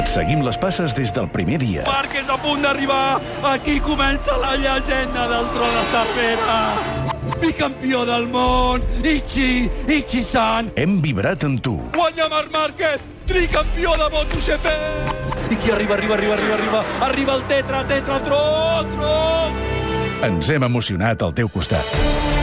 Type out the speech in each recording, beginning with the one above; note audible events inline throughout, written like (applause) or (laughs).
Et seguim les passes des del primer dia. Márquez a punt d'arribar. Aquí comença la llegenda del tro de Sapera. Bicampió del món. Ichi, Ichi-san. Hem vibrat amb tu. Guanya Marc Márquez, tricampió de MotoGP. I qui arriba, arriba, arriba, arriba, arriba. Arriba el tetra, tetra, tro, tro. Ens hem emocionat al teu costat.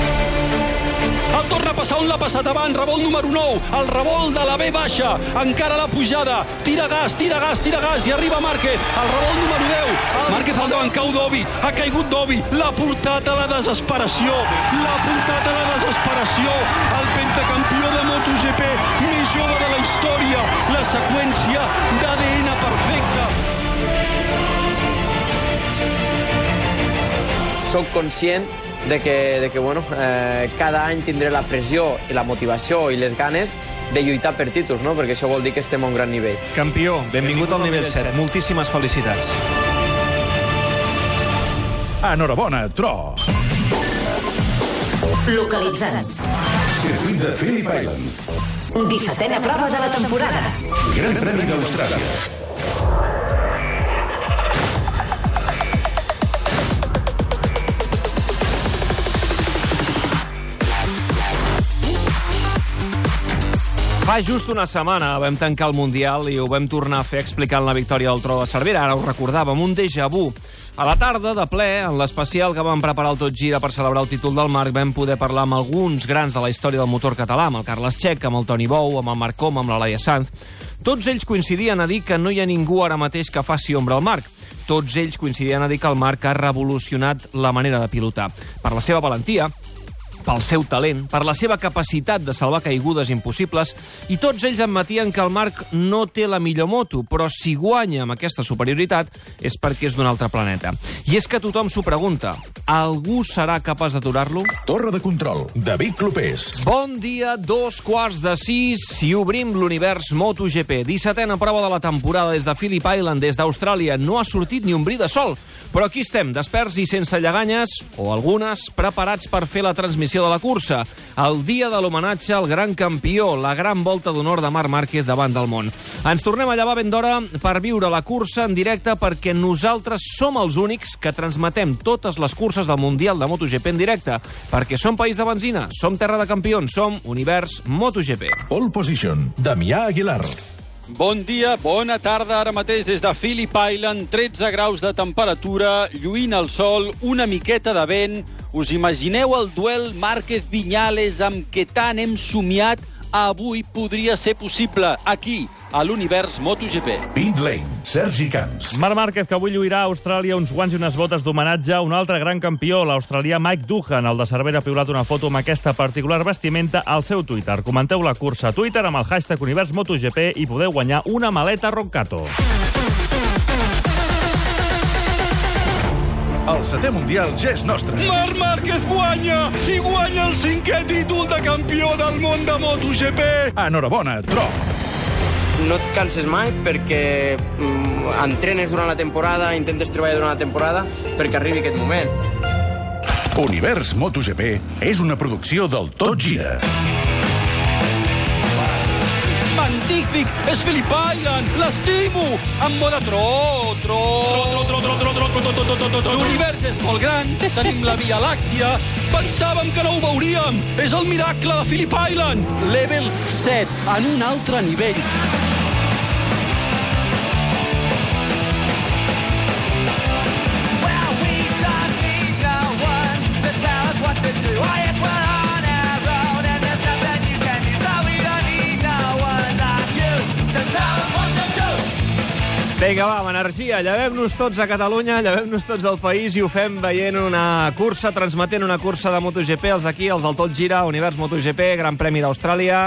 Passar on l'ha passat abans, revolt número 9, el revolt de la B baixa, encara la pujada, tira gas, tira gas, tira gas, i arriba Márquez, el revolt número 10, el... Márquez al davant, cau Dovi, ha caigut Dovi, l'ha portat a la desesperació, l'ha portat a la desesperació, el pentacampió de MotoGP, més jove de la història, la seqüència d'ADN perfecta. Soc conscient de que, de que bueno, eh, cada any tindré la pressió i la motivació i les ganes de lluitar per títols, no? perquè això vol dir que estem a un gran nivell. Campió, benvingut al nivell 7. Moltíssimes felicitats. Enhorabona, Tro! Localitzant. Circuit de Phillip Island. 17a prova de la temporada. Gran Premi d'Austràlia. Fa just una setmana vam tancar el Mundial i ho vam tornar a fer explicant la victòria del Tro de Cervera. Ara ho recordàvem, un déjà vu. A la tarda, de ple, en l'especial que vam preparar el Tot Gira per celebrar el títol del Marc, vam poder parlar amb alguns grans de la història del motor català, amb el Carles Txec, amb el Toni Bou, amb el Marc Com, amb la Laia Sanz. Tots ells coincidien a dir que no hi ha ningú ara mateix que faci ombra al Marc. Tots ells coincidien a dir que el Marc ha revolucionat la manera de pilotar. Per la seva valentia, pel seu talent, per la seva capacitat de salvar caigudes impossibles, i tots ells admetien que el Marc no té la millor moto, però si guanya amb aquesta superioritat és perquè és d'un altre planeta. I és que tothom s'ho pregunta. Algú serà capaç d'aturar-lo? Torre de control, David Clopés. Bon dia, dos quarts de sis, i obrim l'univers MotoGP. 17a prova de la temporada des de Phillip Island, des d'Austràlia. No ha sortit ni un bri de sol, però aquí estem, desperts i sense lleganyes, o algunes, preparats per fer la transmissió de la cursa. El dia de l'homenatge al gran campió, la gran volta d'honor de Marc Márquez davant del món. Ens tornem a llevar ben d'hora per viure la cursa en directe perquè nosaltres som els únics que transmetem totes les curses del Mundial de MotoGP en directe, perquè som país de benzina, som terra de campions, som univers MotoGP. Pole position, Damià Aguilar. Bon dia, bona tarda, ara mateix des de Phillip Island, 13 graus de temperatura, lluint el sol, una miqueta de vent. Us imagineu el duel Márquez-Viñales amb què tant hem somiat? Avui podria ser possible, aquí, a l'univers MotoGP. Pit Lane, Sergi Camps. Marc Márquez, que avui lluirà a Austràlia uns guants i unes botes d'homenatge a un altre gran campió, l'australià Mike Duhan. El de Cervera ha piulat una foto amb aquesta particular vestimenta al seu Twitter. Comenteu la cursa a Twitter amb el hashtag Univers MotoGP i podeu guanyar una maleta Roncato. El setè Mundial ja és nostre. Marc Márquez guanya i guanya el cinquè títol de campió del món de MotoGP. Enhorabona, Tro! No et canses mai perquè mm, entrenes durant la temporada, intentes treballar durant la temporada perquè arribi aquest moment. Univers MotoGP és una producció del Tot Gira. Magnífic! És Phillip Island! L'estimo! En moda tro, tro... L'univers és molt gran, tenim la Via Làctia, pensàvem que no ho veuríem! És el miracle de Phillip Island! Level 7, en un altre nivell. Vinga, va, amb energia. Llevem-nos tots a Catalunya, llevem-nos tots al país i ho fem veient una cursa, transmetent una cursa de MotoGP, els d'aquí, els del Tot Gira, Univers MotoGP, Gran Premi d'Austràlia.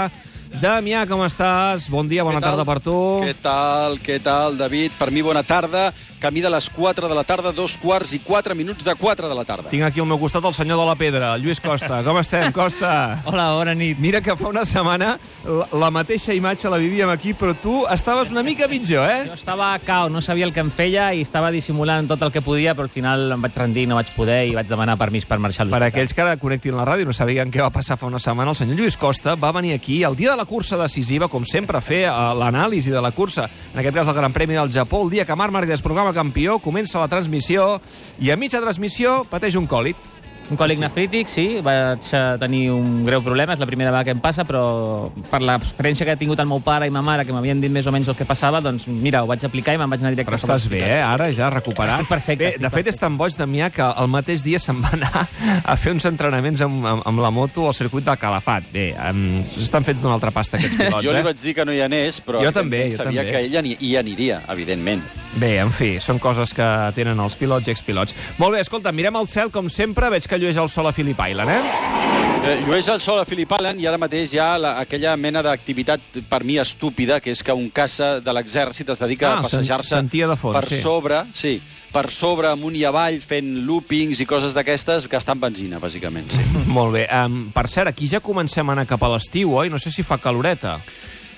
Damià, com estàs? Bon dia, bona tarda per tu. Què tal, què tal, David? Per mi, bona tarda. Camí de les 4 de la tarda, dos quarts i 4 minuts de 4 de la tarda. Tinc aquí al meu costat el senyor de la pedra, el Lluís Costa. Com estem, Costa? Hola, bona nit. Mira que fa una setmana la, la mateixa imatge la vivíem aquí, però tu estaves una mica pitjor, eh? Jo estava cao, no sabia el que em feia i estava dissimulant tot el que podia, però al final em vaig rendir, no vaig poder i vaig demanar permís per marxar a Per aquells que ara connectin la ràdio no sabien què va passar fa una setmana, el senyor Lluís Costa va venir aquí el dia de la cursa decisiva, com sempre, a fer eh, l'anàlisi de la cursa, en aquest cas del Gran Premi del Japó, el dia que Marc Márquez es proclama campió, comença la transmissió i a mitja transmissió pateix un còlit. Un còlic nefrític, sí, vaig eh, tenir un greu problema, és la primera vegada que em passa, però per l'experiència que ha tingut el meu pare i ma mare, que m'havien dit més o menys el que passava, doncs mira, ho vaig aplicar i me'n vaig anar directe Però estàs bé, eh? Ara ja recuperat. Estic perfecte, Bé, estic de fet, és tan boig, Damià, que el mateix dia se'n va anar a fer uns entrenaments amb, amb, amb la moto al circuit del Calafat. Bé, um, estan fets d'una altra pasta, aquests (laughs) pilots, Jo li eh? vaig dir que no hi anés, però Jo també, jo sabia també. que ella hi, hi aniria, evidentment. Bé, en fi, són coses que tenen els pilots i expilots. Molt bé, escolta, mirem al cel, com sempre, veig que llueix el sol a Phillip Island, eh? Eh, llueix el sol a Phillip Island i ara mateix hi ha la, aquella mena d'activitat per mi estúpida, que és que un caça de l'exèrcit es dedica Ah, a passejar-se per sí. sobre, sí, per sobre, amunt i avall, fent loopings i coses d'aquestes, gastant benzina, bàsicament, sí. (laughs) Molt bé. Um, per cert, aquí ja comencem a anar cap a l'estiu, oi? No sé si fa caloreta.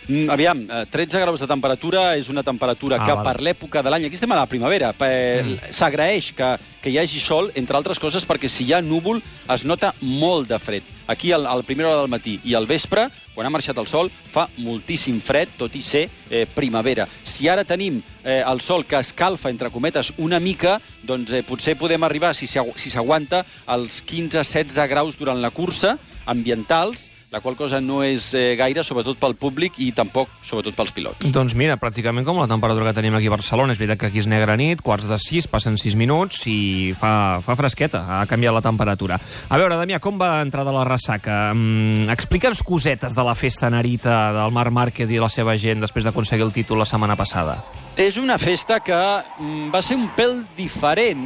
Mm, Aviam, eh, 13 graus de temperatura és una temperatura Ah, que val. per l'època de l'any... Aquí estem a la primavera. eh, Mm. S'agraeix que, que hi hagi sol, entre altres coses, perquè si hi ha núvol es nota molt de fred. Aquí, al- a la primera hora del matí i al vespre, quan ha marxat el sol, fa moltíssim fred, tot i ser eh, primavera. Si ara tenim eh, el sol que escalfa, entre cometes, una mica, doncs eh, potser podem arribar, si s'aguanta, als 15-16 graus durant la cursa, ambientals, la qual cosa no és eh, gaire, sobretot pel públic i tampoc, sobretot pels pilots. Doncs mira, pràcticament com la temperatura que tenim aquí a Barcelona. És veritat que aquí és negra nit, quarts de sis, passen sis minuts i fa, fa fresqueta, ha canviat la temperatura. A veure, Damià, com va entrar de la ressaca? Mm, Explica'ns cosetes de la festa Narita del Marc Márquez i la seva gent després d'aconseguir el títol la setmana passada. És una festa que mm, va ser un pèl diferent.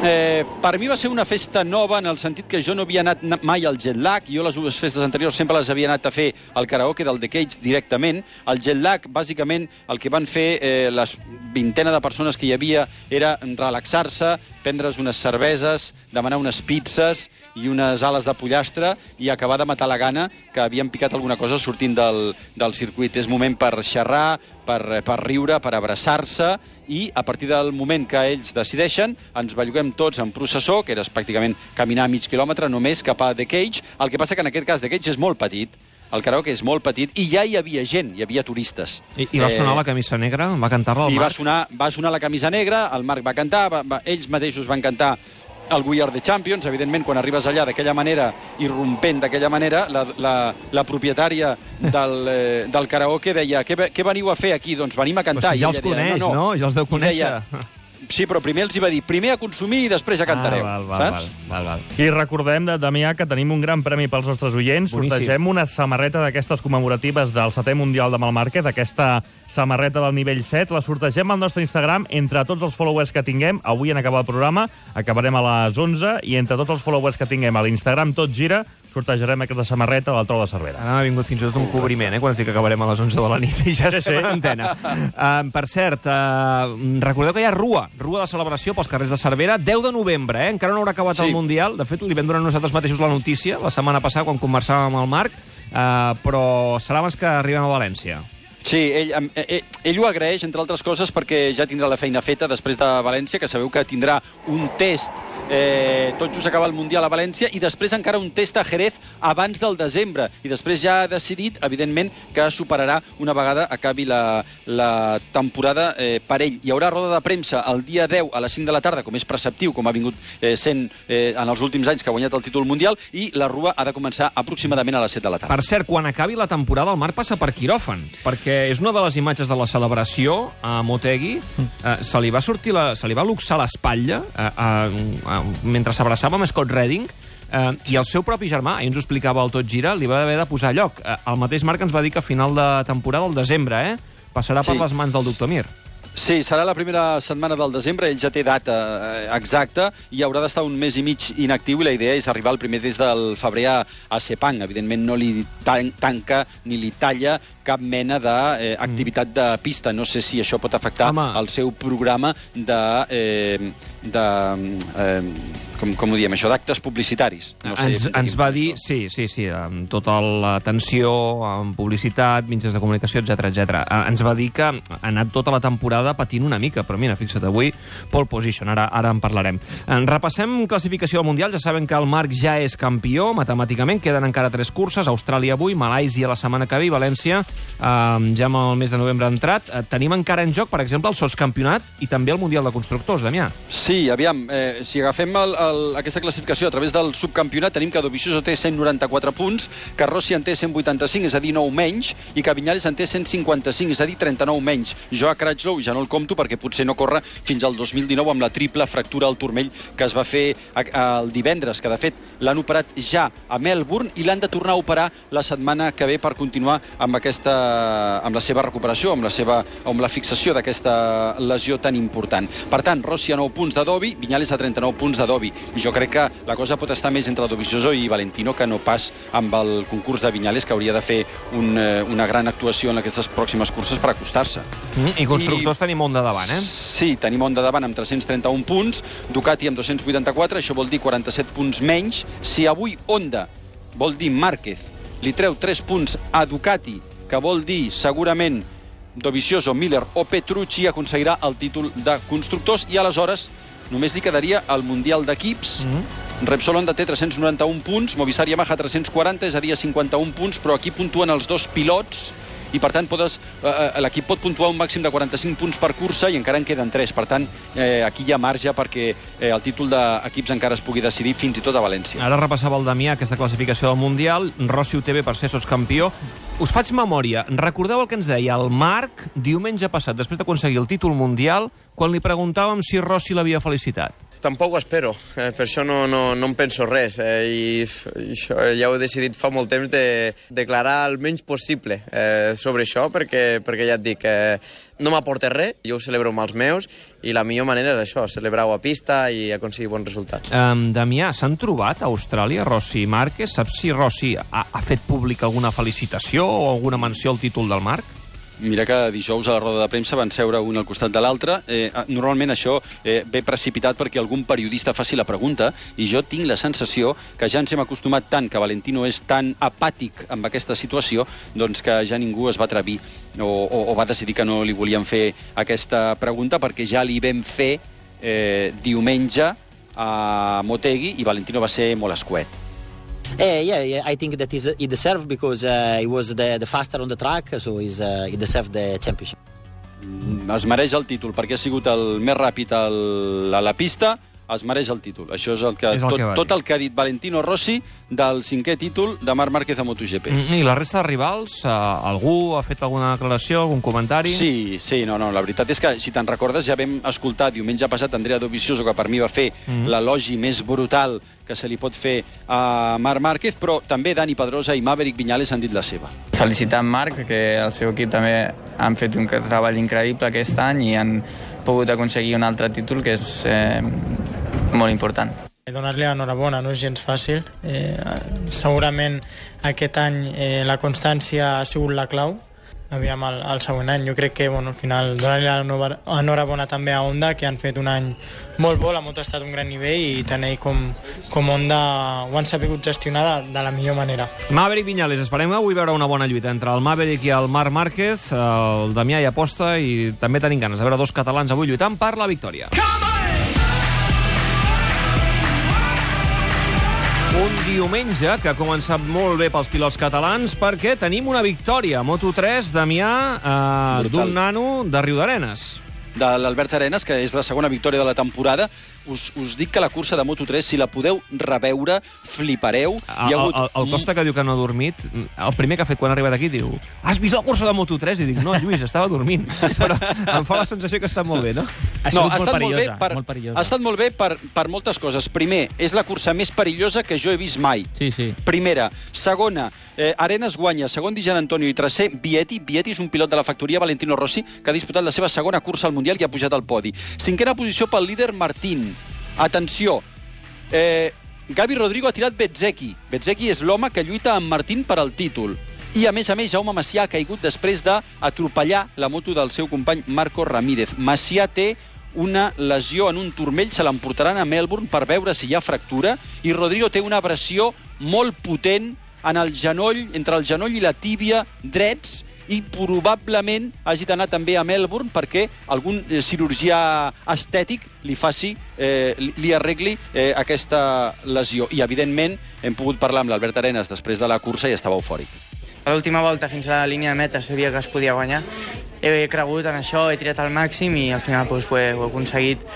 Eh, per mi va ser una festa nova en el sentit que jo no havia anat na- mai al jet lag. Jo les dues festes anteriors sempre les havia anat a fer al karaoke del The Cage directament. El jet lag, bàsicament, el que van fer eh, les vintena de persones que hi havia era relaxar-se, prendre's unes cerveses, demanar unes pizzas i unes ales de pollastre i acabar de matar la gana que havien picat alguna cosa sortint del, del circuit. És moment per xerrar, per, per riure, per abraçar-se i a partir del moment que ells decideixen ens belluguem tots en processó, que era pràcticament caminar mig quilòmetre només cap a The Cage. El que passa que en aquest cas The Cage és molt petit, el karaoke és molt petit i ja hi havia gent, hi havia turistes. I, i va sonar la camisa negra? Va cantar-la el I va Marc? sonar, va sonar la camisa negra, el Marc va cantar, va, va, ells mateixos van cantar el We Are the Champions, evidentment, quan arribes allà d'aquella manera, irrompent d'aquella manera, la, la, la propietària del, eh, del karaoke deia què, què veniu a fer aquí? Doncs venim a cantar. Però si ja els ella deia, coneix, no? Ja els deu conèixer. Sí, però primer els hi va dir, primer a consumir i després ja cantareu. Ah, val, val, saps? val, val, val. I recordem, de- Damià, que tenim un gran premi pels nostres oients. Boníssim. Sortegem una samarreta d'aquestes commemoratives del setè Mundial de Malmàrquez, aquesta samarreta del nivell 7. La sortegem al nostre Instagram entre tots els followers que tinguem. Avui, en acabar el programa, acabarem a les 11 i entre tots els followers que tinguem a l'Instagram Tot Gira, sortejarem aquesta samarreta del Tro de Cervera. Ara m'ha vingut fins i tot un cobriment, eh, quan dit que acabarem a les 11 de la nit i ja Sí, estem sí. en antena. Uh, per cert, uh, recordeu que hi ha Rua, Rua de celebració pels carrers de Cervera, 10 de novembre, eh? encara no haurà acabat Sí. el Mundial. De fet, li vam donar nosaltres mateixos la notícia la setmana passada quan conversàvem amb el Marc, uh, però serà abans que arribem a València. Sí, ell, em- eh, eh, ell ho agraeix, entre altres coses, perquè ja tindrà la feina feta després de València, que sabeu que tindrà un test eh, tot just acaba el Mundial a València i després encara un test a Jerez abans del desembre. I després ja ha decidit, evidentment, que superarà una vegada acabi la, la temporada eh, per ell. Hi haurà roda de premsa el dia 10 a les 5 de la tarda, com és preceptiu, com ha vingut eh, sent eh, en els últims anys que ha guanyat el títol mundial, i la rua ha de començar aproximadament a les 7 de la tarda. Per cert, quan acabi la temporada, el Marc passa per quiròfan, perquè és una de les imatges de la celebració a Motegi. Eh, se li va sortir la, se li va luxar l'espatlla eh, eh, eh, mentre s'abraçava amb Scott Redding, eh, i el seu propi germà, ahir ens ho explicava el Tot Gira, li va haver de posar lloc. Eh, el mateix Marc ens va dir que a final de temporada, al desembre, eh, passarà per Sí. les mans del doctor Mir. Sí, serà la primera setmana del desembre, ell ja té data eh, exacta i haurà d'estar un mes i mig inactiu i la idea és arribar el primer des del febrer a, a Sepang. Evidentment no li tan, tanca ni li talla cap mena d'activitat de pista. No sé si això pot afectar Home. el seu programa de... Eh, de eh, com, com ho diem, això, d'actes publicitaris. No sé ens, de ens va dir, això. sí, sí, sí, amb tota l'atenció, amb publicitat, mitjans de comunicació, etc etc. Ens va dir que ha anat tota la temporada patint una mica, però mira, fixa't, avui pole position, ara, ara en parlarem. En repassem classificació Mundial, ja saben que el Marc ja és campió, matemàticament, queden encara tres curses, Austràlia avui, Malàisia la setmana que ve i València eh, ja amb el mes de novembre entrat. Eh, tenim encara en joc, per exemple, el sotscampionat i també el Mundial de Constructors, Damià. Sí, aviam, eh, si agafem el, el, aquesta classificació a través del subcampionat, tenim que Dovizioso té 194 punts, que Rossi en té 185, és a dir, 9 menys, i que Vinyales en té 155, és a dir, 39 menys. Jo a Cratchlow ja no el compto perquè potser no corre fins al 2019 amb la triple fractura al turmell que es va fer el divendres, que de fet l'han operat ja a Melbourne i l'han de tornar a operar la setmana que ve per continuar amb, aquesta, amb la seva recuperació, amb la, seva, amb la fixació d'aquesta lesió tan important. Per tant, Rossi a 9 punts de Dovi, Vinyales a 39 punts de Dovi. I jo crec que la cosa pot estar més entre Dovizioso i Valentino que no pas amb el concurs de Vinyales, que hauria de fer un, eh, una gran actuació en aquestes pròximes curses per acostar-se. Mm, I constructors I... tenim un de davant, eh? Sí, tenim Honda davant amb 331 punts, Ducati amb 284, això vol dir 47 punts menys. Si avui Honda, vol dir Márquez, li treu 3 punts a Ducati, que vol dir segurament Dovizioso, Miller o Petrucci, aconseguirà el títol de constructors i aleshores només li quedaria el Mundial d'Equips. Mm -hmm. Repsol Honda té 391 punts, Movistar Yamaha 340, és a dir, a 51 punts, però aquí puntuen els dos pilots i per tant eh, eh, l'equip pot puntuar un màxim de 45 punts per cursa i encara en queden 3. Per tant, eh, aquí hi ha marge perquè eh, el títol d'equips encara es pugui decidir fins i tot a València. Ara repassava el Damià aquesta classificació del Mundial. Rossi bé per ser sotscampió. Us faig memòria. Recordeu el que ens deia el Marc diumenge passat, després d'aconseguir el títol mundial, quan li preguntàvem si Rossi l'havia felicitat. Tampoc ho espero, eh, per això no, no, no en penso res eh, i, i això ja ho he decidit fa molt temps de declarar el menys possible eh, sobre això perquè, perquè ja et dic, eh, no m'aporta res, jo ho celebro amb els meus i la millor manera és això, celebrar-ho a pista i aconseguir bons resultats. Um, Damià, s'han trobat a Austràlia Rossi i Márquez? Saps si Rossi ha, ha fet públic alguna felicitació o alguna menció al títol del Marc? Mira que dijous a la roda de premsa van seure un al costat de l'altre. Eh, normalment això eh, ve precipitat perquè algun periodista faci la pregunta i jo tinc la sensació que ja ens hem acostumat tant que Valentino és tan apàtic amb aquesta situació doncs que ja ningú es va atrevir o, o, o va decidir que no li volien fer aquesta pregunta perquè ja li vam fer eh, diumenge a Motegi i Valentino va ser molt escuet. Uh, yeah, yeah, I think that is, he deserved because uh, he was the, the faster on the track, so he's, uh, he deserved the championship. es mereix el títol perquè ha sigut el més ràpid a la pista es mereix el títol. Això és el que, És el tot, que va tot el que ha dit Valentino Rossi del cinquè títol de Marc Márquez a MotoGP. Mm, I la resta de rivals, uh, algú ha fet alguna declaració, algun comentari? Sí, sí, no, no, la veritat és que, si te'n recordes, ja vam escoltar diumenge passat Andrea Dovizioso, que per mi va fer Mhm. l'elogi més brutal que se li pot fer a Marc Márquez, però també Dani Pedrosa i Maverick Viñales han dit la seva. felicitar en Marc, que el seu equip també han fet un treball increïble aquest any i han pogut aconseguir un altre títol que és eh, molt important. Donar-li enhorabona no és gens fàcil. Eh, segurament aquest any eh, la constància ha sigut la clau. Aviam el, el següent any. Jo crec que bueno, al final donar-li enhorabona també a Honda, que han fet un any molt bo, la moto ha estat un gran nivell i tant ell com, com Honda ho han sabut gestionar de, de la millor manera. Maverick Viñales, esperem avui veure una bona lluita entre el Maverick i el Marc Márquez. El Damià hi aposta i també tenim ganes de veure dos catalans avui lluitant per la victòria. Un diumenge que ha començat molt bé pels pilots catalans perquè tenim una victòria a Moto3, Damià, eh, d'un nano de Riudarenes. de l'Albert Arenas, que és la segona victòria de la temporada. Us, us dic que la cursa de Moto3, si la podeu reveure, flipareu. El, el, el, el Costa que diu que no ha dormit, el primer que ha fet quan ha arribat aquí diu has vist la cursa de Moto3? I dic, no, Lluís, estava dormint. (laughs) Però em fa la sensació que està molt bé, no? Ha no, ha molt estat molt bé, perillosa, per, molt perillosa. ha estat molt bé per, per moltes coses. Primer, és la cursa més perillosa que jo he vist mai. Sí, sí. Primera. Segona, eh, Arenas guanya. Segon, Di Gian Antonio. I tercer, Vietti. Vietti és un pilot de la factoria Valentino Rossi que ha disputat la seva segona cursa al Mundial i ha pujat al podi. Cinquena posició pel líder Martín. Atenció, eh, Gavi Rodrigo ha tirat Bezzecchi. Bezzecchi és l'home que lluita amb Martín per al títol. I, a més a més, Jaume Macià ha caigut després d'atropellar la moto del seu company Marco Ramírez. Macià té una lesió en un turmell, se l'emportaran a Melbourne per veure si hi ha fractura, i Rodrigo té una abrasió molt potent en el genoll, entre el genoll i la tíbia drets, i probablement hagi d'anar també a Melbourne perquè algun eh, cirurgià estètic li faci, eh, li, li arregli eh, aquesta lesió. I, evidentment, hem pogut parlar amb l'Albert Arenas després de la cursa i estava eufòric. A l'última volta, fins a la línia de meta, sabia que es podia guanyar. He cregut en això, he tirat al màxim i al final doncs, ho, he, ho he aconseguit.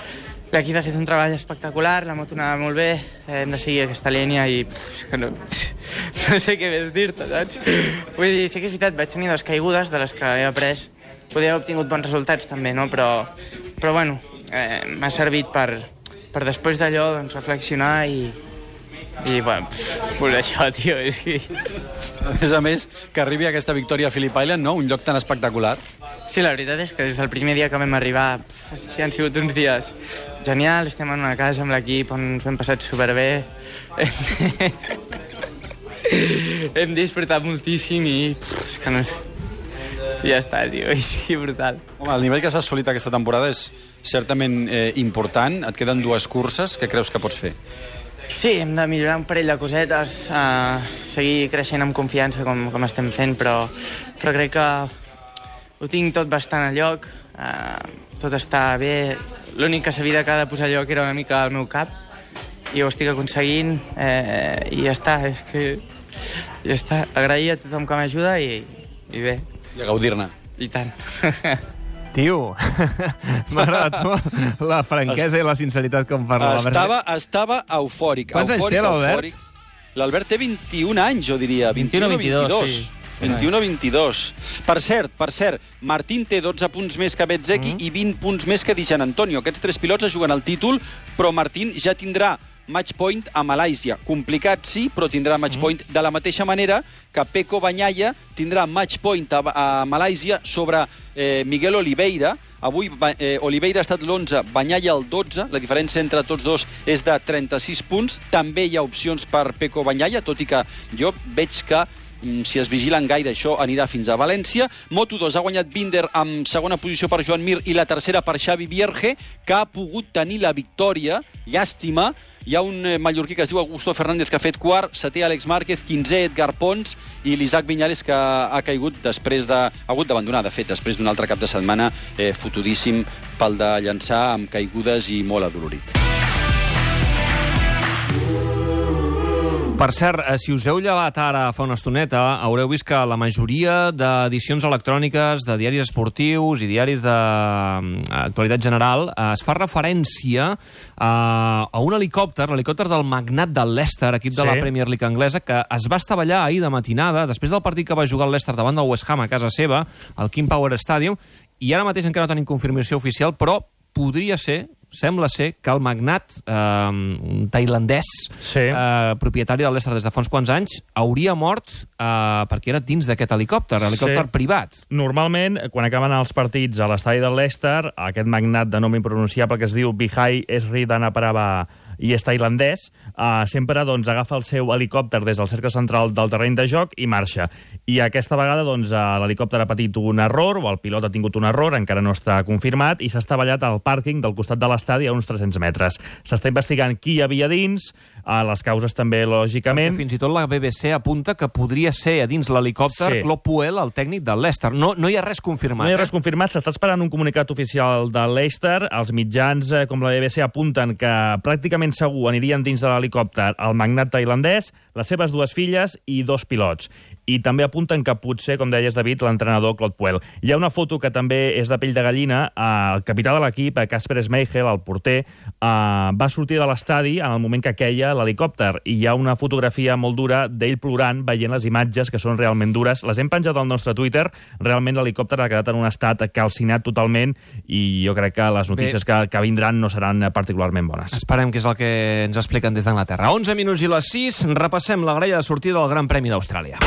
L'equip ha fet un treball espectacular, la moto anava molt bé, hem de seguir aquesta línia i pff, no, (laughs) no sé què més dir-te, saps? Vull dir, sí que és veritat, vaig tenir dues caigudes de les que he après. Podria haver obtingut bons resultats també, no? Però, però bueno, eh, m'ha servit per, per després d'allò doncs, reflexionar i, i bueno, pff, pues això, tio, és que... A més a més, que arribi aquesta victòria a Phillip Island, no? Un lloc tan espectacular. Sí, la veritat és que des del primer dia que vam arribar pf, sí, han sigut uns dies genials, estem en una casa amb l'equip on ens hem passat superbé. (laughs) hem disfrutat moltíssim i pf, és que no... Ja està, tio, (laughs) és sí, brutal. Home, el nivell que s'ha assolit aquesta temporada és certament eh, important. Et queden dues curses. Què creus que pots fer? Sí, hem de millorar un parell de cosetes, uh, seguir creixent amb confiança com, com estem fent, però, però crec que ho tinc tot bastant a lloc, uh, tot està bé. L'únic que sabia que ha de posar lloc era una mica al meu cap, i ho estic aconseguint, eh, i ja està, és que ja està. Agrair a tothom que m'ajuda i, i bé. I a gaudir-ne. I tant. (laughs) Tio, (laughs) m'ha agradat molt la franquesa i la sinceritat com parla l'Albert. Estava, estava eufòric. Quants anys té l'Albert? L'Albert té 21 anys, jo diria. 21 o 22, 22. sí. 21 o 22. Per cert, per cert, Martín té 12 punts més que Bezzecchi Mm. i 20 punts més que Di Gian Antonio. Aquests tres pilots es juguen el títol, però Martín ja tindrà match point a Malàisia. Complicat, sí, però tindrà match point de la mateixa manera que Peco Banyaya tindrà match point a, a Malàisia sobre eh, Miguel Oliveira. Avui eh, Oliveira ha estat l'11, Banyaya el 12. La diferència entre tots dos és de 36 punts. També hi ha opcions per Peco Banyaya, tot i que jo veig que si es vigilen gaire, això anirà fins a València. Moto2 ha guanyat Binder amb segona posició per Joan Mir i la tercera per Xavi Vierge, que ha pogut tenir la victòria. Llàstima, hi ha un eh, mallorquí que es diu Augusto Fernández que ha fet quart, setè Àlex Márquez, quinzè Edgar Pons i l'Isaac Viñales que ha caigut després de... ha hagut d'abandonar, de fet, després d'un altre cap de setmana eh, fotudíssim pel de llançar amb caigudes i molt adolorit. Per cert, eh, si us heu llevat ara fa una estoneta, haureu vist que la majoria d'edicions electròniques de diaris esportius i diaris d'actualitat general eh, es fa referència a, a un helicòpter, l'helicòpter del magnat del Leicester, equip de Sí. la Premier League anglesa, que es va estavellar ahir de matinada, després del partit que va jugar el Leicester davant del West Ham a casa seva, al King Power Stadium, i ara mateix encara no tenim confirmació oficial, però podria ser, sembla ser, que el magnat eh, un tailandès, Sí. eh, propietari del Leicester des de fa uns quants anys, hauria mort eh, perquè era dins d'aquest helicòpter, helicòpter Sí. privat. Normalment, quan acaben els partits a l'estadi del Leicester, aquest magnat de nom impronunciable que es diu Bihai Esri Danaparava i és tailandès, eh, sempre doncs, agafa el seu helicòpter des del cercle central del terreny de joc i marxa. I aquesta vegada doncs, eh, l'helicòpter ha patit un error, o el pilot ha tingut un error, encara no està confirmat, i s'ha estavellat al pàrquing del costat de l'estadi a uns 300 metres. S'està investigant qui hi havia dins, eh, les causes també, lògicament. Fins i tot la BBC apunta que podria ser a dins l'helicòpter Sí. Claude Puel, el tècnic del Leicester. No, no hi ha res confirmat. No hi ha eh? res confirmat, s'està esperant un comunicat oficial de Leicester. Els mitjans, eh, com la BBC, apunten que pràcticament segur anirien dins de l'helicòpter el magnat tailandès, les seves dues filles i dos pilots. I també apunten que potser, com deies, David, l'entrenador Claude Puel. Hi ha una foto que també és de pell de gallina. El capità de l'equip, Kasper Schmeichel, el porter, eh, va sortir de l'estadi en el moment que queia l'helicòpter. I hi ha una fotografia molt dura d'ell plorant, veient les imatges, que són realment dures. Les hem penjat al nostre Twitter. Realment l'helicòpter ha quedat en un estat calcinat totalment i jo crec que les notícies que, que vindran no seran particularment bones. Esperem que és el que ens expliquen des d'Anglaterra. 11 minuts i les 6, repassem la grella de sortida del Gran Premi d'Austràlia.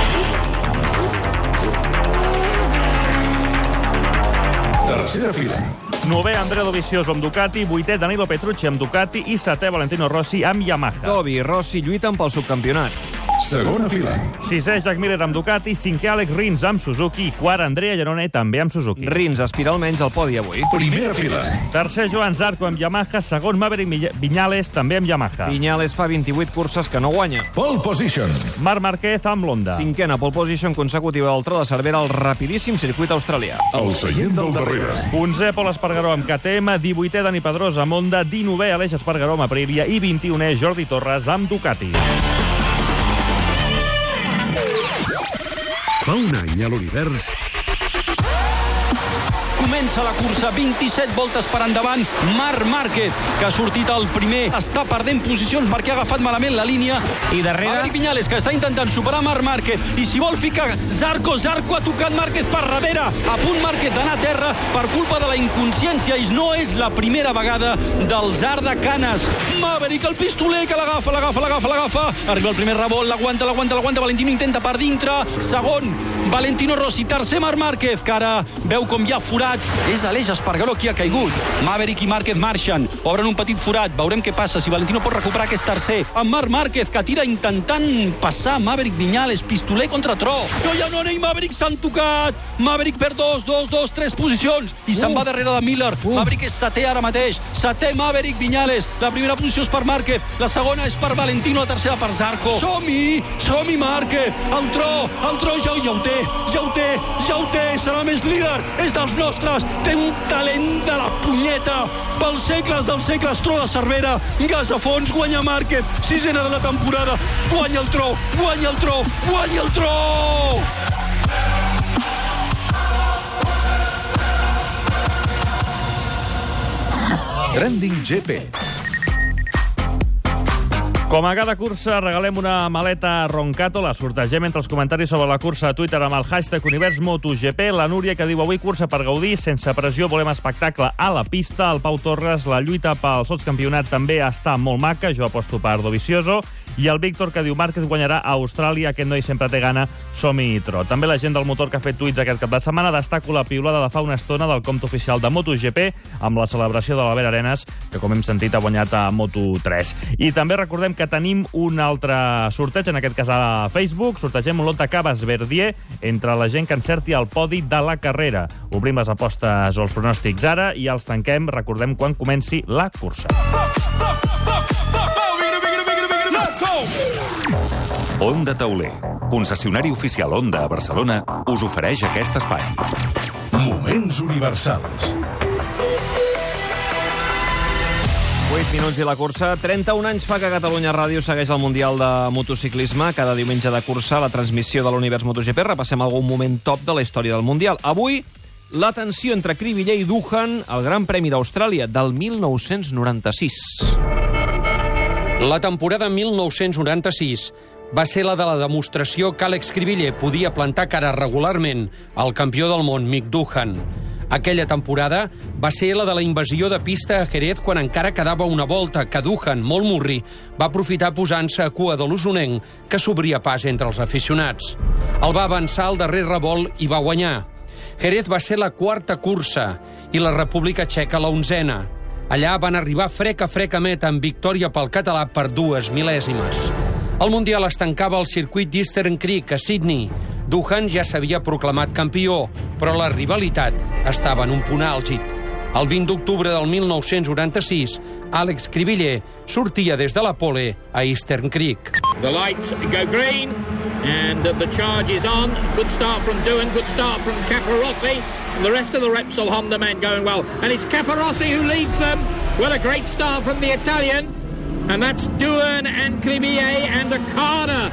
Tercera fila. Nové Andrea Dovizioso amb Ducati, vuitè Danilo Petrucci amb Ducati i setè Valentino Rossi amb Yamaha. Dovi i Rossi lluiten pel subcampionat. Segona fila. Sisè, Jack Miller amb Ducati, cinquè, Alex Rins amb Suzuki, quart, Andrea Llanone també amb Suzuki. Rins aspira almenys al podi avui. Primera fila. Tercer, Joan Zarco amb Yamaha, segon, Maverick Viñales també amb Yamaha. Viñales fa 28 curses que no guanya. Pole position. Marc Márquez amb l'Honda. Cinquena pole position consecutiva del Tro de Cervera al rapidíssim circuit australià. El seient del darrere. 11è, Pol Espargaró amb KTM, 18è, Dani Pedrosa amb Honda, 19è, Aleix Espargaró amb Aprilia i 21è, Jordi Torres amb Ducati. Fa un any a l'univers Comença la cursa, 27 voltes per endavant. Marc Márquez, que ha sortit el primer, està perdent posicions perquè ha agafat malament la línia. I darrere... Maverick Viñales, que està intentant superar Marc Márquez. I si vol ficar Zarco, Zarco ha tocat Márquez per darrere. A punt Márquez d'anar a terra per culpa de la inconsciència. I no és la primera vegada del Zar de Canes. Maverick, el pistoler, que l'agafa, l'agafa, l'agafa, l'agafa. Arriba el primer revolt, l'aguanta, l'aguanta, l'aguanta. Valentino intenta per dintre. Segon, Valentino Rossi. Tercer, Marc Márquez, que ara veu com hi ha forat. És Aleix Espargaró qui ha caigut. Maverick i Márquez marxen. Obren un petit forat. Veurem què passa, si Valentino pot recuperar aquest tercer. Amb Marc Márquez, que tira intentant passar Maverick Viñales. Pistoler contra Tro. No hi ha Nona i Maverick s'han tocat. Maverick per dos, dos, dos, tres posicions. I se'n va darrere de Miller. Maverick és setè ara mateix. Setè Maverick Viñales. La primera posició és per Márquez. La segona és per Valentino. La tercera per Zarco. Som-hi! Som-hi, Márquez! El Tro! El Tro ja, ja ho té! Ja ho té! Ja ho té! Serà més líder! És dels nostres! Té un talent de la punyeta! Pels segles dels segles, Tro de Cervera! Gas a fons, guanya Márquez! Sisena de la temporada! Guanya el Tro! Guanya el Tro! Guanya el Tro! Trending GP. Com a cada cursa, regalem una maleta Roncato, la sortegem entre els comentaris sobre la cursa a Twitter amb el hashtag Univers MotoGP. La Núria, que diu avui cursa per gaudir, sense pressió, volem espectacle a la pista. El Pau Torres, la lluita pel sotscampionat també està molt maca, jo aposto per Dovizioso. I el Víctor, que diu Márquez guanyarà a Austràlia, aquest noi sempre té gana, som-hi i tro. També la gent del motor que ha fet tuits aquest cap de setmana destaco la piulada de fa una estona del compte oficial de MotoGP amb la celebració de l'Albert Arenas, que com hem sentit ha guanyat a Moto3. I també recordem que tenim un altre sorteig, en aquest cas a Facebook. Sortegem un lot de caves Verdier entre la gent que encerti el podi de la carrera. Obrim les apostes o els pronòstics ara i els tanquem, recordem, quan comenci la cursa. Onda Tauler, concessionari oficial Onda a Barcelona, us ofereix aquest espai. Moments universals. 8 minuts i la cursa. 31 anys fa que Catalunya Ràdio segueix el Mundial de Motociclisme. Cada diumenge de cursa, la transmissió de l'Univers MotoGP. Repassem algun moment top de la història del Mundial. Avui, la tensió entre Cribiller i Duhan al Gran Premi d'Austràlia del 1996. La temporada 1996 va ser la de la demostració que Àlex Cribiller podia plantar cara regularment al campió del món, Mick Duhan. Aquella temporada va ser la de la invasió de pista a Jerez quan encara quedava una volta que Duhan, molt murri, va aprofitar posant-se a cua de l'usonenc que s'obria pas entre els aficionats. El va avançar al darrer revolt i va guanyar. Jerez va ser la quarta cursa i la República Txeca la onzena. Allà van arribar frec a frec a meta amb victòria pel català per dues mil·lèsimes. El Mundial es tancava al circuit d'Eastern Creek, a Sydney. Duhan ja s'havia proclamat campió, però la rivalitat estava en un punt àlgid. El 20 d'octubre del 1996, Àlex Cribiller sortia des de la pole a Eastern Creek. The lights go green, and the charge is on. Good start from Doohan, good start from Caparossi, and the rest of the Repsol Honda men going well. And it's Caparossi who leads them. Well, a great start from the Italian. And that's Doohan and Cribier and Okada.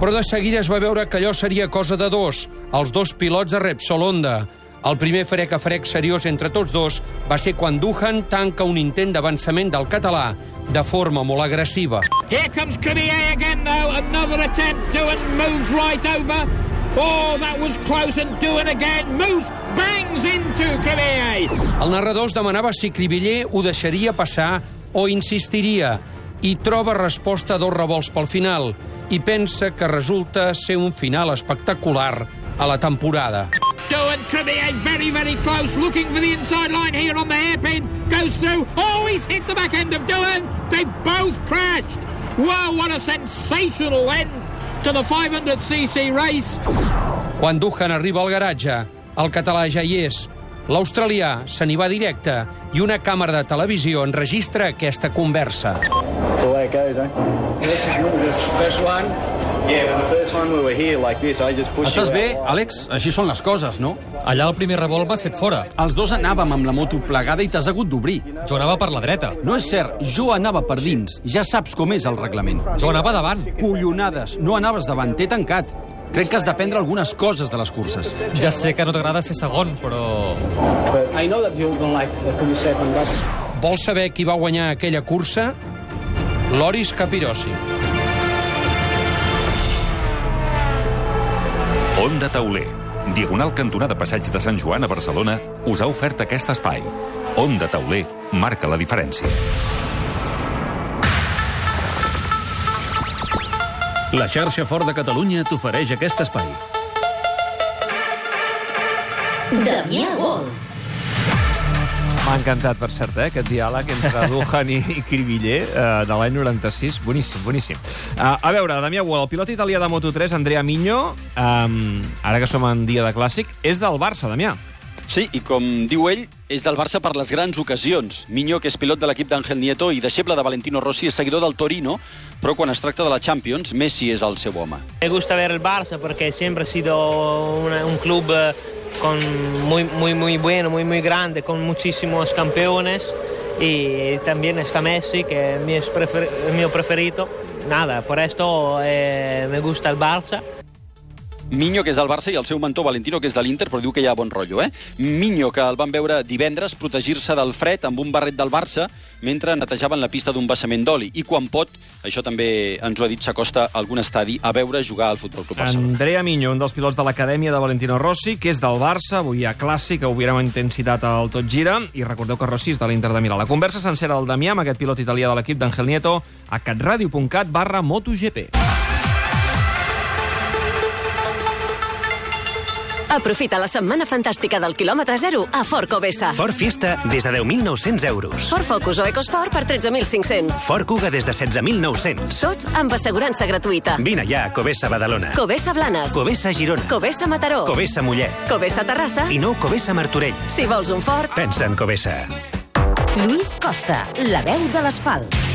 Però de seguida es va veure que allò seria cosa de dos, els dos pilots de Repsol Honda. El primer frec a frec seriós entre tots dos va ser quan Duhan tanca un intent d'avançament del català de forma molt agressiva. Here comes Cribier again, though. Another attempt. Doohan moves right over. Oh, that was close, and Doohan again moves, bangs into Cribier. El narrador es demanava si Cribiller ho deixaria passar o insistiria, i troba resposta a dos revolts pel final, i pensa que resulta ser un final espectacular a la temporada. Doohan Cribier very, very close, looking for the inside line here on the hairpin. Goes through. Oh, he's hit the back end of Doohan. They both crashed. Wow, what a sensational end to the 500cc race. Quan Duhan arriba al garatge, el català ja hi és. L'australià se n'hi va directe i una càmera de televisió enregistra aquesta conversa. Way it goes, eh? First one. Yeah, but the first one we were here like this, I just pushed Estàs bé. Àlex? Així són les coses, no? Allà el primer revolt m'has fet fora. Els dos anàvem amb la moto plegada i t'has hagut d'obrir. Jo anava per la dreta. No és cert, jo anava per dins. Ja saps com és el reglament. Jo anava davant. Collonades, no anaves davant, t'he tancat. Crec que has d'aprendre algunes coses de les curses. Ja sé que no t'agrada ser segon, però... I know that you don't like to be second, but Vols saber qui va guanyar aquella cursa? Loris Capirossi. Onda Tauler, diagonal cantonada Passeig de Sant Joan a Barcelona, us ha ofert aquest espai. Onda Tauler marca la diferència. La xarxa Fort de Catalunya t'ofereix aquest espai. Damià Wall. M'ha encantat, per cert, eh, aquest diàleg entre (laughs) Duhan i, i Cribiller eh, de l'any 96. Boníssim, boníssim. Uh, a veure, Damià Gual, el pilot italià de Moto3, Andrea Miño, um, ara que som en dia de clàssic, és del Barça, Damià. Sí, i com diu ell, és del Barça per les grans ocasions. Miño, que és pilot de l'equip d'Àngel Nieto i deixeble de Valentino Rossi, és seguidor del Torino, però quan es tracta de la Champions, Messi és el seu home. Me gusta ver el Barça porque siempre ha sido una- un club eh, con muy, muy, muy bueno, muy, muy grande, con muchísimos campeones y también está Messi, que es mi, preferido. Nada, por esto eh, me gusta el Barça. Miño, que és del Barça, i el seu mentor Valentino, que és de l'Inter, però diu que hi ha bon rotllo, eh? Miño, que el van veure divendres protegir-se del fred amb un barret del Barça mentre netejaven la pista d'un vessament d'oli. I quan pot, això també ens ho ha dit, s'acosta a algun estadi a veure jugar al Futbol Club Barcelona. Andrea Miño, un dels pilots de l'acadèmia de Valentino Rossi, que és del Barça, avui hi ha clàssic, veurem amb intensitat al Tot Gira, i recordeu que Rossi és de l'Inter de Milà. La conversa sencera del Damià amb aquest pilot italià de l'equip d'Angel Nieto a catradio.cat barra MotoGP. Aprofita la setmana fantàstica del quilòmetre zero a Ford Covesa. Ford Fiesta des de 10.900 euros. Ford Focus o EcoSport per 13.500. Ford Kuga des de 16.900. Tots amb assegurança gratuïta. Vine ja a Covesa Badalona. Covesa Blanes. Covesa Girona. Covesa Mataró. Covesa Mollet. Covesa Terrassa. I nou Covesa Martorell. Si vols un Ford... Pensa en Covesa. Lluís Costa, la veu de l'asfalt.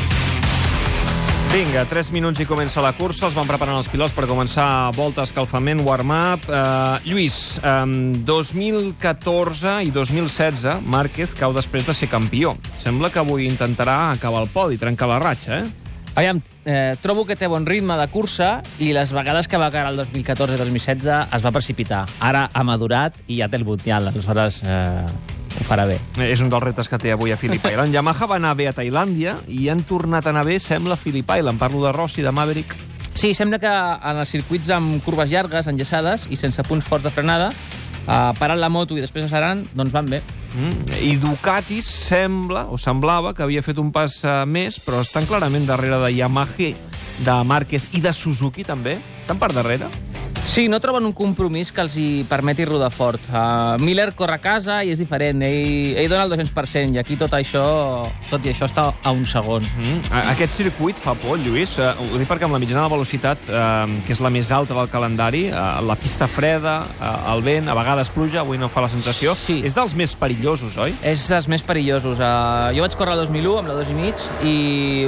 Vinga, 3 minuts i comença la cursa. Els van preparant els pilots per començar volta, escalfament, warm-up. Uh, Lluís, um, 2014 i 2016, Márquez cau després de ser campió. Sembla que avui intentarà acabar el podi, trencar la ratxa, eh? Aviam, eh, trobo que té bon ritme de cursa i les vegades que va caure el 2014 i 2016 es va precipitar. Ara ha madurat i ja té el Mundial, aleshores eh, ho farà bé. Eh, És un dels reptes que té avui a Phillip Island. Yamaha va anar bé a Tailàndia i han tornat a anar bé, sembla, a Phillip Island. Parlo de Rossi, de Maverick. Sí, sembla que en els circuits amb curves llargues, enllaçades i sense punts forts de frenada, eh, parant la moto i després accelerant, doncs van bé. Mm. I Ducati sembla, o semblava, que havia fet un pas uh, més, però estan clarament darrere de Yamaha, de Márquez i de Suzuki també. Estan per darrere. Sí, no troben un compromís que els hi permeti rodar fort. Uh, Miller corre a casa i és diferent. Ell, ell dona el 200% i aquí tot això, tot i això està a un segon. Mm. Aquest circuit fa por, Lluís. Uh, ho dic perquè amb la mitjana de velocitat, uh, que és la més alta del calendari, uh, la pista freda, uh, el vent, a vegades pluja, avui no fa la sensació, Sí. és dels més perillosos, oi? És dels més perillosos. Uh, jo vaig córrer el 2001 amb la 2 i mig i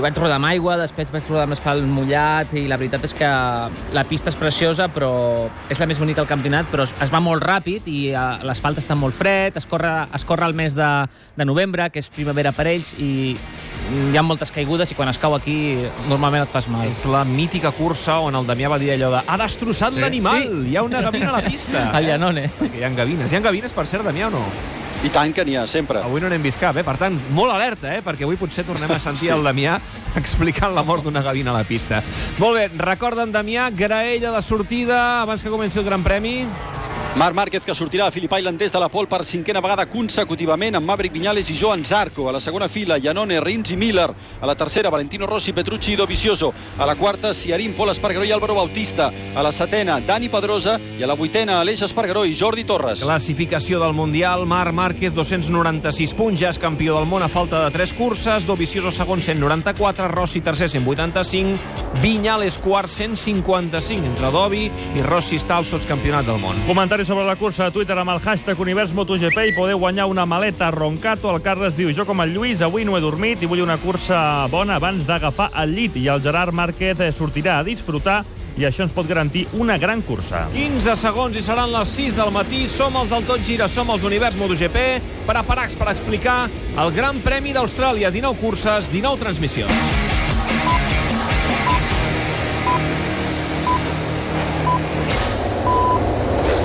vaig rodar amb aigua, després vaig rodar amb l'asfalt mullat i la veritat és que la pista és preciosa però és la més bonica del campionat, però es, es va molt ràpid i uh, l'asfalt està molt fred, es corre, es corre el mes de, de novembre, que és primavera per ells, i hi ha moltes caigudes i quan es cau aquí normalment et fas mal. És la mítica cursa on el Damià va dir allò de ha destrossat Sí. l'animal, Sí. hi ha una gavina a la pista. (laughs) El Llanone. Perquè hi ha gavines. Hi ha gavines, per cert, Damià, o no? I tant que n'hi ha, sempre. Avui no n'hem vist cap, eh? Per tant, molt alerta, eh? Perquè avui potser tornem a sentir Sí. el Damià (laughs) explicant la mort d'una gavina a la pista. Molt bé, recorden, Damià, graella de sortida abans que comenci el Gran Premi. Marc Márquez, que sortirà a Phillip Island des de la pol per cinquena vegada consecutivament amb Maverick Viñales i Joan Zarco. A la segona fila, Janone, Rins i Miller. A la tercera, Valentino Rossi, Petrucci i Dovizioso. A la quarta, Ciarín, Pol Espargaró i Álvaro Bautista. A la setena, Dani Pedrosa. I a la vuitena, Aleix Espargaró i Jordi Torres. Classificació del Mundial, Marc Márquez, 296 punts, ja és campió del món a falta de 3 curses, Dovizioso segon, 194, Rossi tercer, 185, Viñales quart, 155, entre Dovi i Rossi està al sotscampionat del món. Comentari sobre la cursa a Twitter amb el hashtag Univers MotoGP i podeu guanyar una maleta Roncato. El Carles diu, jo com el Lluís avui no he dormit i vull una cursa bona abans d'agafar el llit. I el Gerard Márquez eh, sortirà a disfrutar i això ens pot garantir una gran cursa. 15 segons i seran les 6 del matí. Som els del Tot Gira, som els d'Univers MotoGP, preparats per explicar el Gran Premi d'Austràlia. 19 curses, 19 transmissions.